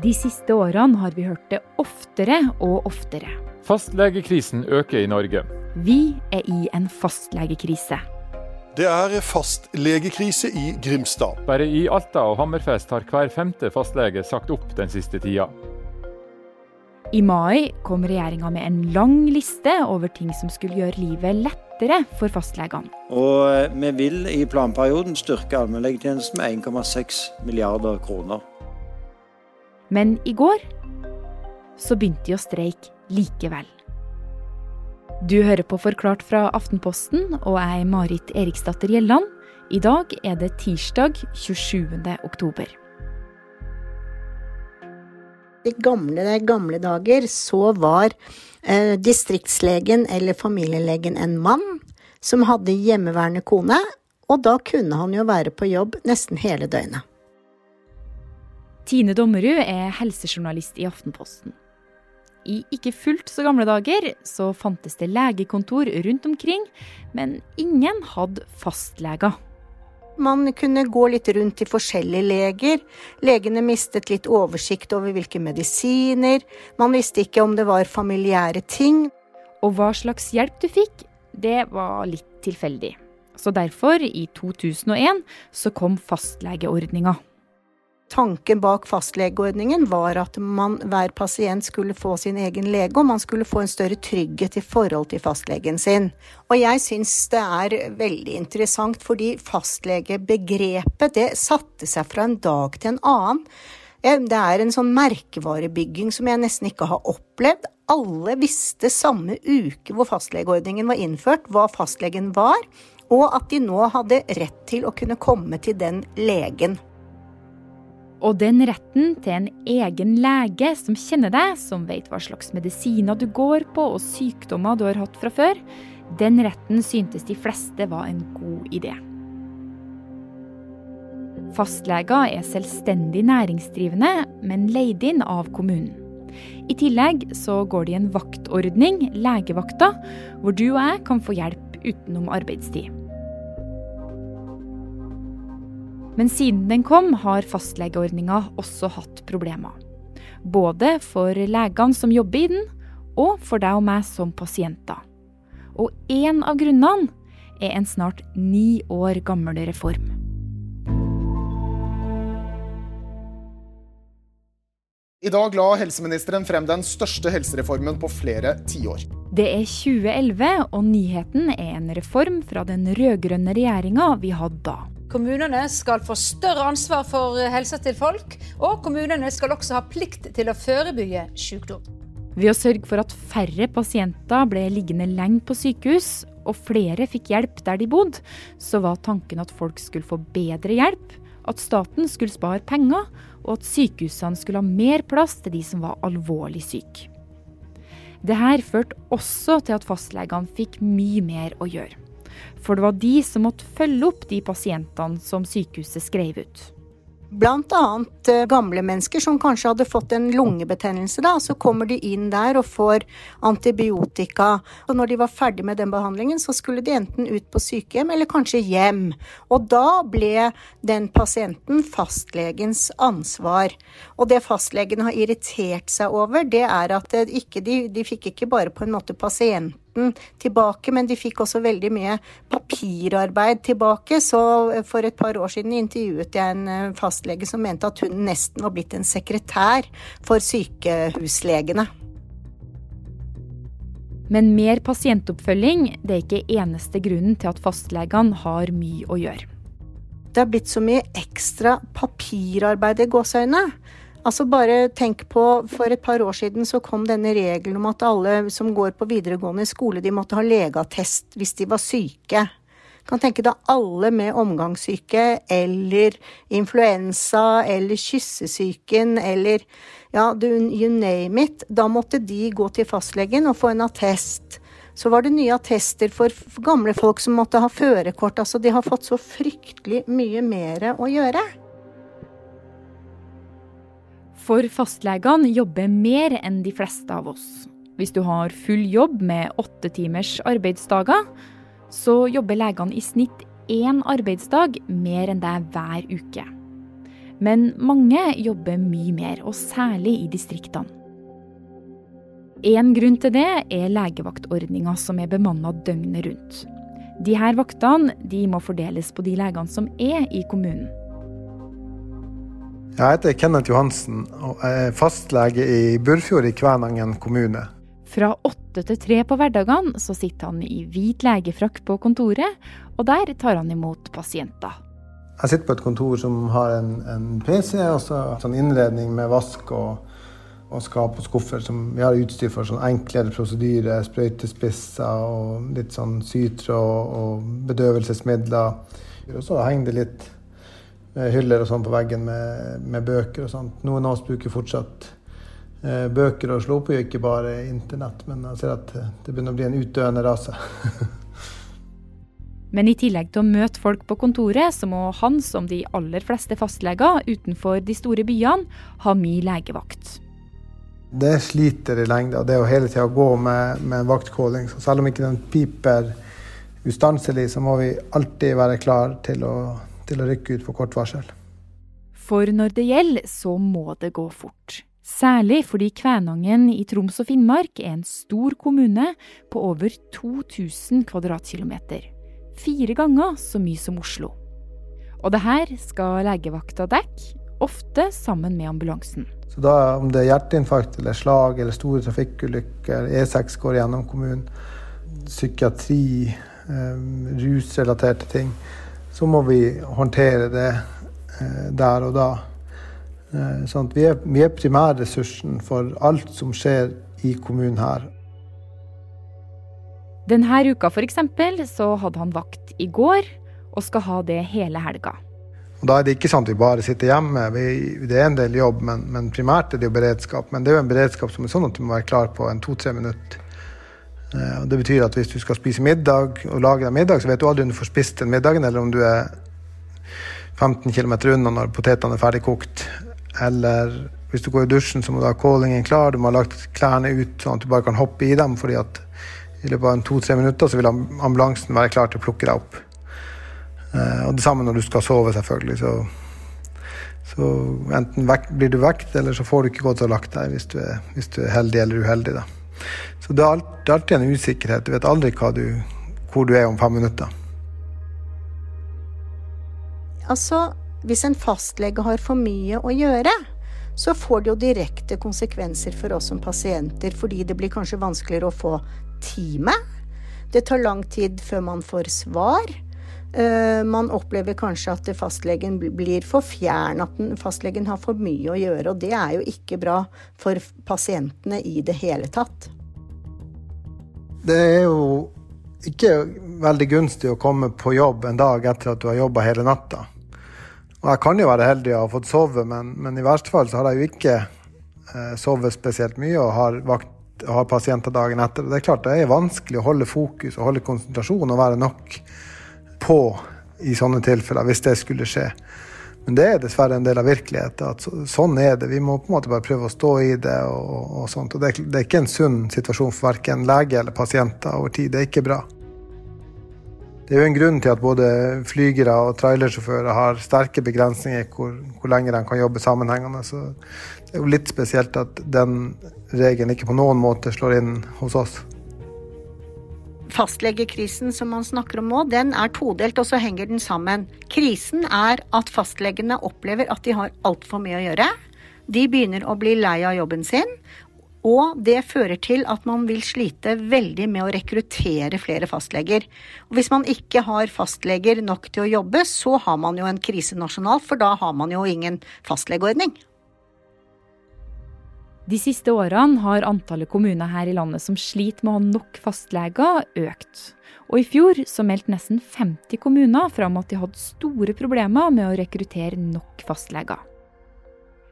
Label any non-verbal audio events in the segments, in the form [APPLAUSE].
De siste årene har vi hørt det oftere og oftere. Fastlegekrisen øker i Norge. Vi er i en fastlegekrise. Det er fastlegekrise i Grimstad. Bare i Alta og Hammerfest har hver femte fastlege sagt opp den siste tida. I mai kom regjeringa med en lang liste over ting som skulle gjøre livet lettere for fastlegene. Og vi vil i planperioden styrke allmennlegetjenesten med 1,6 milliarder kroner. Men i går så begynte de å streike likevel. Du hører på Forklart fra Aftenposten, og jeg er Marit Eriksdatter Gjelland. I dag er det tirsdag 27. oktober. I gamle, gamle dager så var eh, distriktslegen eller familielegen en mann som hadde hjemmeværende kone, og da kunne han jo være på jobb nesten hele døgnet. Tine Dommerud er helsejournalist i Aftenposten. I ikke fullt så gamle dager så fantes det legekontor rundt omkring, men ingen hadde fastleger. Man kunne gå litt rundt til forskjellige leger. Legene mistet litt oversikt over hvilke medisiner. Man visste ikke om det var familiære ting. Og hva slags hjelp du fikk, det var litt tilfeldig. Så derfor, i 2001, så kom fastlegeordninga. Tanken bak fastlegeordningen var at man, hver pasient skulle få sin egen lege, og man skulle få en større trygghet i forhold til fastlegen sin. Og jeg syns det er veldig interessant, fordi fastlegebegrepet det satte seg fra en dag til en annen. Det er en sånn merkevarebygging som jeg nesten ikke har opplevd. Alle visste samme uke hvor fastlegeordningen var innført, hva fastlegen var, og at de nå hadde rett til å kunne komme til den legen. Og den retten til en egen lege som kjenner deg, som vet hva slags medisiner du går på og sykdommer du har hatt fra før, den retten syntes de fleste var en god idé. Fastleger er selvstendig næringsdrivende, men leid inn av kommunen. I tillegg så går det i en vaktordning, legevakta, hvor du og jeg kan få hjelp utenom arbeidstid. Men siden den kom, har fastlegeordninga også hatt problemer. Både for legene som jobber i den, og for deg og meg som pasienter. Og én av grunnene er en snart ni år gammel reform. I dag la helseministeren frem den største helsereformen på flere tiår. Det er 2011, og nyheten er en reform fra den rød-grønne regjeringa vi hadde da. Kommunene skal få større ansvar for helsa til folk, og kommunene skal også ha plikt til å forebygge sykdom. Ved å sørge for at færre pasienter ble liggende lenge på sykehus, og flere fikk hjelp der de bodde, så var tanken at folk skulle få bedre hjelp, at staten skulle spare penger, og at sykehusene skulle ha mer plass til de som var alvorlig syke. Dette førte også til at fastlegene fikk mye mer å gjøre. For det var de som måtte følge opp de pasientene som sykehuset skrev ut. Blant annet eh, gamle mennesker som kanskje hadde fått en lungebetennelse. da, Så kommer de inn der og får antibiotika. Og når de var ferdig med den behandlingen, så skulle de enten ut på sykehjem eller kanskje hjem. Og da ble den pasienten fastlegens ansvar. Og det fastlegen har irritert seg over, det er at ikke, de, de fikk ikke bare på en måte pasienten tilbake, men de fikk også veldig mye papirarbeid tilbake. Så for et par år siden intervjuet jeg en eh, fastlege som mente at hun nesten var blitt en sekretær for sykehuslegene. Men mer pasientoppfølging det er ikke eneste grunnen til at fastlegene har mye å gjøre. Det har blitt så mye ekstra papirarbeid i gåseøynene. Altså bare tenk på, For et par år siden så kom denne regelen om at alle som går på videregående skole, de måtte ha legeattest hvis de var syke. Kan tenke deg alle med omgangssyke eller influensa eller kyssesyken eller ja, you name it. Da måtte de gå til fastlegen og få en attest. Så var det nye attester for gamle folk som måtte ha førerkort. Altså, de har fått så fryktelig mye mer å gjøre. For fastlegene jobber mer enn de fleste av oss. Hvis du har full jobb med åtte timers arbeidsdager, så jobber legene i snitt én arbeidsdag mer enn deg hver uke. Men mange jobber mye mer, og særlig i distriktene. En grunn til det er legevaktordninga som er bemanna døgnet rundt. De her vaktene de må fordeles på de legene som er i kommunen. Jeg heter Kenneth Johansen og er fastlege i Burfjord i Kvænangen kommune. Fra åtte til tre på hverdagene så sitter han i hvit legefrakk på kontoret, og der tar han imot pasienter. Jeg sitter på et kontor som har en, en PC og så sånn innredning med vask og, og skap og skuffer som vi har utstyr for sånn enklere prosedyrer, sprøytespisser og litt sånn sytråd og bedøvelsesmidler. Og så henger det litt hyller og sånn på veggen med, med bøker og sånt. Noen av oss bruker fortsatt eh, bøker og slå på jo ikke bare internett, men jeg ser at det begynner å bli en utdøende rase. [LAUGHS] Men i tillegg til å møte folk på kontoret, så må han, som de aller fleste fastleger utenfor de store byene, ha mye legevakt. Det sliter i lengda, det å hele tida gå med, med vaktkåling. Så selv om ikke den piper ustanselig, så må vi alltid være klar til å, til å rykke ut på kort varsel. For når det gjelder, så må det gå fort. Særlig fordi Kvænangen i Troms og Finnmark er en stor kommune på over 2000 kvadratkilometer fire ganger så mye som Oslo. Og det her skal legevakta dekke, ofte sammen med ambulansen. Så da, Om det er hjerteinfarkt eller slag eller store trafikkulykker, E6 går gjennom kommunen, psykiatri, eh, rusrelaterte ting, så må vi håndtere det eh, der og da. Eh, sånn vi, er, vi er primærressursen for alt som skjer i kommunen her. Denne uka eksempel, så hadde han vakt i går, og skal ha det hele helga. Og da er det ikke sånn at vi bare sitter hjemme. Vi, det er en del jobb, men, men, primært er det jo beredskap. Men det er jo en beredskap som er sånn at du må være klar på en to-tre minutter. Eh, det betyr at hvis du skal spise middag og lage deg middag, så vet du aldri om du får spist den middagen, eller om du er 15 km unna når potetene er ferdig kokt. Eller hvis du går i dusjen, så må du ha callingen klar, du må ha lagt klærne ut sånn at du bare kan hoppe i dem. fordi at i løpet av to-tre minutter så vil ambulansen være klar til å plukke deg opp. Eh, og det samme når du skal sove, selvfølgelig. Så, så enten vek, blir du vekt, eller så får du ikke gått og lagt deg hvis du er, hvis du er heldig eller uheldig. Da. Så det er, alltid en usikkerhet. Du vet aldri du, hvor du er om fem minutter. Altså, hvis en fastlege har for mye å gjøre, så får det jo direkte konsekvenser for oss som pasienter, fordi det blir kanskje vanskeligere å få time. Det tar lang tid før man får svar. Uh, man opplever kanskje at fastlegen blir for fjern, at fastlegen har for mye å gjøre. Og det er jo ikke bra for pasientene i det hele tatt. Det er jo ikke veldig gunstig å komme på jobb en dag etter at du har jobba hele natta. Og jeg kan jo være heldig og ha fått sove, men, men, i verste fall så har jeg jo ikke eh, sovet spesielt mye og har vakt har pasienter dagen etter. Det er klart det er vanskelig å holde fokus og holde konsentrasjon og være nok på i sånne tilfeller, hvis det skulle skje. Men det er dessverre en del av virkeligheten. at Sånn er det. Vi må på en måte bare prøve å stå i det. og, og sånt. Og det, det er ikke en sunn situasjon for verken lege eller pasienter over tid. Det er ikke bra. Det er jo en grunn til at både flygere og trailersjåfører har sterke begrensninger hvor, hvor lenge de kan jobbe sammenhengende. Så det er jo litt spesielt at den regelen ikke på noen måte slår inn hos oss. Fastlegekrisen som man snakker om nå, den er todelt, og så henger den sammen. Krisen er at fastlegene opplever at de har altfor mye å gjøre. De begynner å bli lei av jobben sin, og det fører til at man vil slite veldig med å rekruttere flere fastleger. Og hvis man ikke har fastleger nok til å jobbe, så har man jo en krise nasjonalt, for da har man jo ingen fastlegeordning. De siste årene har antallet kommuner her i landet som sliter med å ha nok fastleger, økt. Og i fjor så meldte nesten 50 kommuner fra at de hadde store problemer med å rekruttere nok fastleger.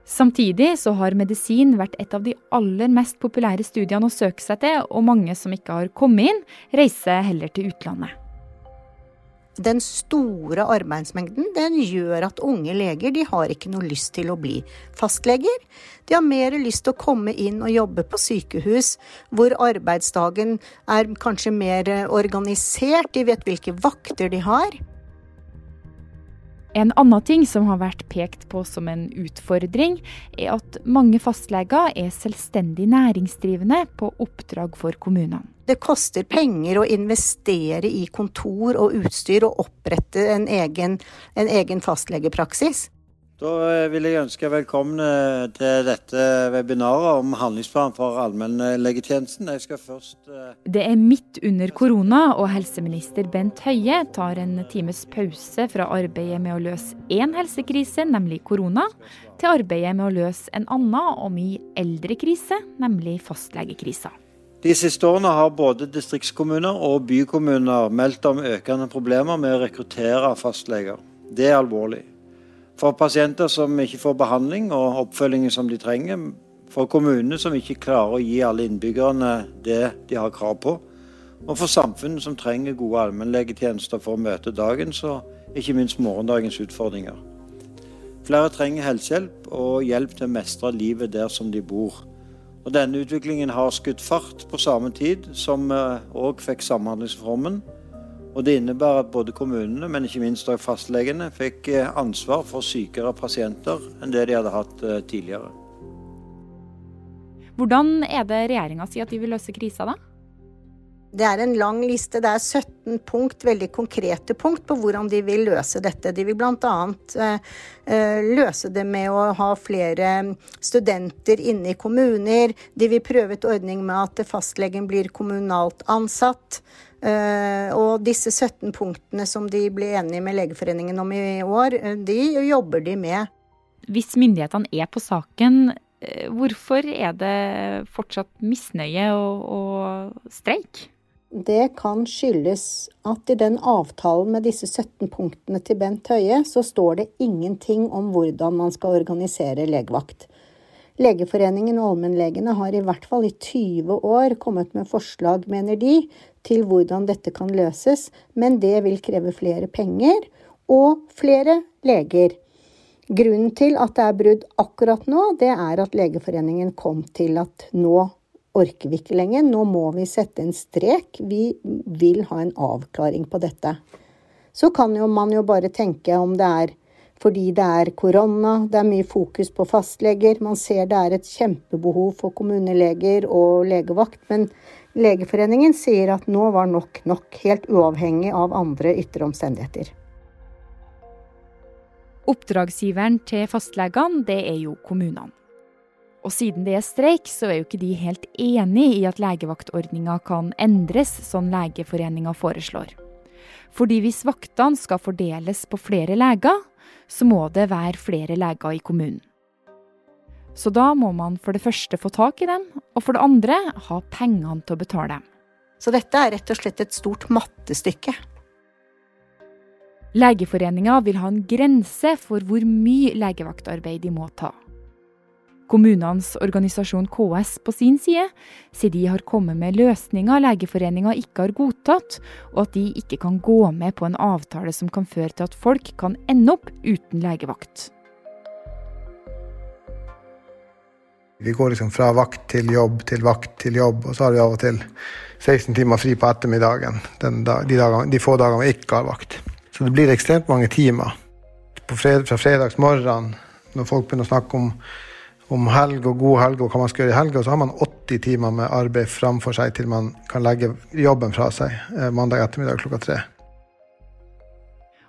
Samtidig så har medisin vært et av de aller mest populære studiene å søke seg til, og mange som ikke har kommet inn, reiser heller til utlandet den store arbeidsmengden den gjør at unge leger de har ikke noe lyst til å bli fastleger. De har mer lyst til å komme inn og jobbe på sykehus, hvor arbeidsdagen er kanskje mer organisert, de vet hvilke vakter de har. En annen ting som har vært pekt på som en utfordring, er at mange fastleger er selvstendig næringsdrivende på oppdrag for kommunene. Det koster penger å investere i kontor og utstyr og opprette en egen, en egen fastlegepraksis. Da eh, vil jeg ønske velkommen til dette webinaret om handlingsplan for allmennlegetjenesten. Jeg skal først eh, Det er midt under korona, og helseminister Bent Høie tar en times pause fra arbeidet med å løse én helsekrise, nemlig korona, til arbeidet med å løse en annen og mye eldre krise, nemlig fastlegekrisa. De siste årene har både distriktskommuner og bykommuner meldt om økende problemer med å rekruttere fastleger. Det er alvorlig. For pasienter som ikke får behandling og oppfølgingen som de trenger. For kommunene som ikke klarer å gi alle innbyggerne det de har krav på. Og for samfunnet som trenger gode allmennlegetjenester for å møte dagens og ikke minst morgendagens utfordringer. Flere trenger helsehjelp og hjelp til å mestre livet der som de bor. Og Denne utviklingen har skutt fart på samme tid som vi òg fikk Samhandlingsreformen og Det innebærer at både kommunene, men ikke minst også fastlegene, fikk eh, ansvar for sykere pasienter enn det de hadde hatt eh, tidligere. Hvordan er det regjeringa sier at de vil løse krisa, da? Det er en lang liste. Det er 17 punkt, veldig konkrete punkt på hvordan de vil løse dette. De vil bl.a. Eh, eh, løse det med å ha flere studenter inne i kommuner. De vil prøve et ordning med at fastlegen blir kommunalt ansatt. Uh, og disse 17 punktene som de ble enige med Legeforeningen om i år, de jobber de med. Hvis myndighetene er på saken, hvorfor er det fortsatt misnøye og, og streik? Det kan skyldes at i den avtalen med disse 17 punktene til Bent Høie, så står det ingenting om hvordan man skal organisere legevakt. Legeforeningen og allmennlegene har i hvert fall i 20 år kommet med forslag, mener de, til hvordan dette kan løses, men det vil kreve flere penger og flere leger. Grunnen til at det er brudd akkurat nå, det er at Legeforeningen kom til at nå orker vi ikke lenger, nå må vi sette en strek, vi vil ha en avklaring på dette. Så kan jo man jo bare tenke om det er fordi det er korona, det er mye fokus på fastleger, man ser det er et kjempebehov for kommuneleger og legevakt, men Legeforeningen sier at nå var nok nok, helt uavhengig av andre ytre omstendigheter. Oppdragsgiveren til fastlegene, det er jo kommunene. Og siden det er streik, så er jo ikke de helt enig i at legevaktordninga kan endres, som Legeforeninga foreslår. Fordi hvis vaktene skal fordeles på flere leger, så må det være flere leger i kommunen. Så da må man for det første få tak i dem, og for det andre ha pengene til å betale dem. Så dette er rett og slett et stort mattestykke. Legeforeninga vil ha en grense for hvor mye legevaktarbeid de må ta. Kommunenes organisasjon KS på sin side sier de har kommet med løsninger Legeforeninga ikke har godtatt, og at de ikke kan gå med på en avtale som kan føre til at folk kan ende opp uten legevakt. Vi går liksom fra vakt til jobb til vakt til jobb, og så har vi av og til 16 timer fri på ettermiddagen de, dagene, de, få dagene vi ikke har vakt. Så det blir ekstremt mange timer. Fred, fra fredagsmorgenen, når folk begynner å snakke om, om, helg og god helg og hva man skal gjøre i helga, så har man 80 timer med arbeid framfor seg til man kan legge jobben fra seg eh, mandag ettermiddag klokka tre.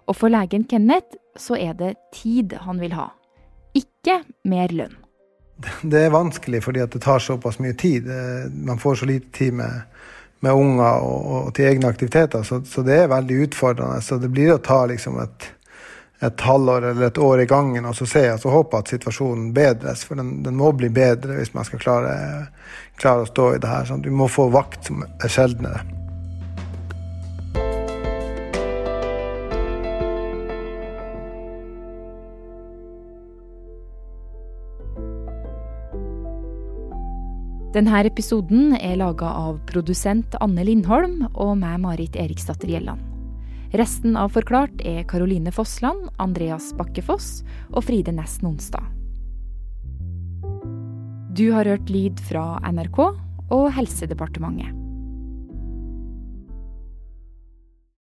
Og for legen Kenneth så er det tid han vil ha, ikke mer lønn. Det er vanskelig fordi det tar såpass mye tid. Man får så lite tid med, med unger og, og, til egne aktiviteter, så, så, det er veldig utfordrende. Så det blir å ta liksom et, et halvår eller et år i gangen og så se og så håpe at situasjonen bedres. For den, den må bli bedre hvis man skal klare, klare å stå i det her. Sånn. Du må få vakt som er sjeldnere. Denne episoden er laga av produsent Anne Lindholm og meg, Marit Eriksdatter Gjelland. Resten av Forklart er Karoline Fossland, Andreas Bakkefoss og Fride Næss Nonstad. Du har hørt lyd fra NRK og Helsedepartementet.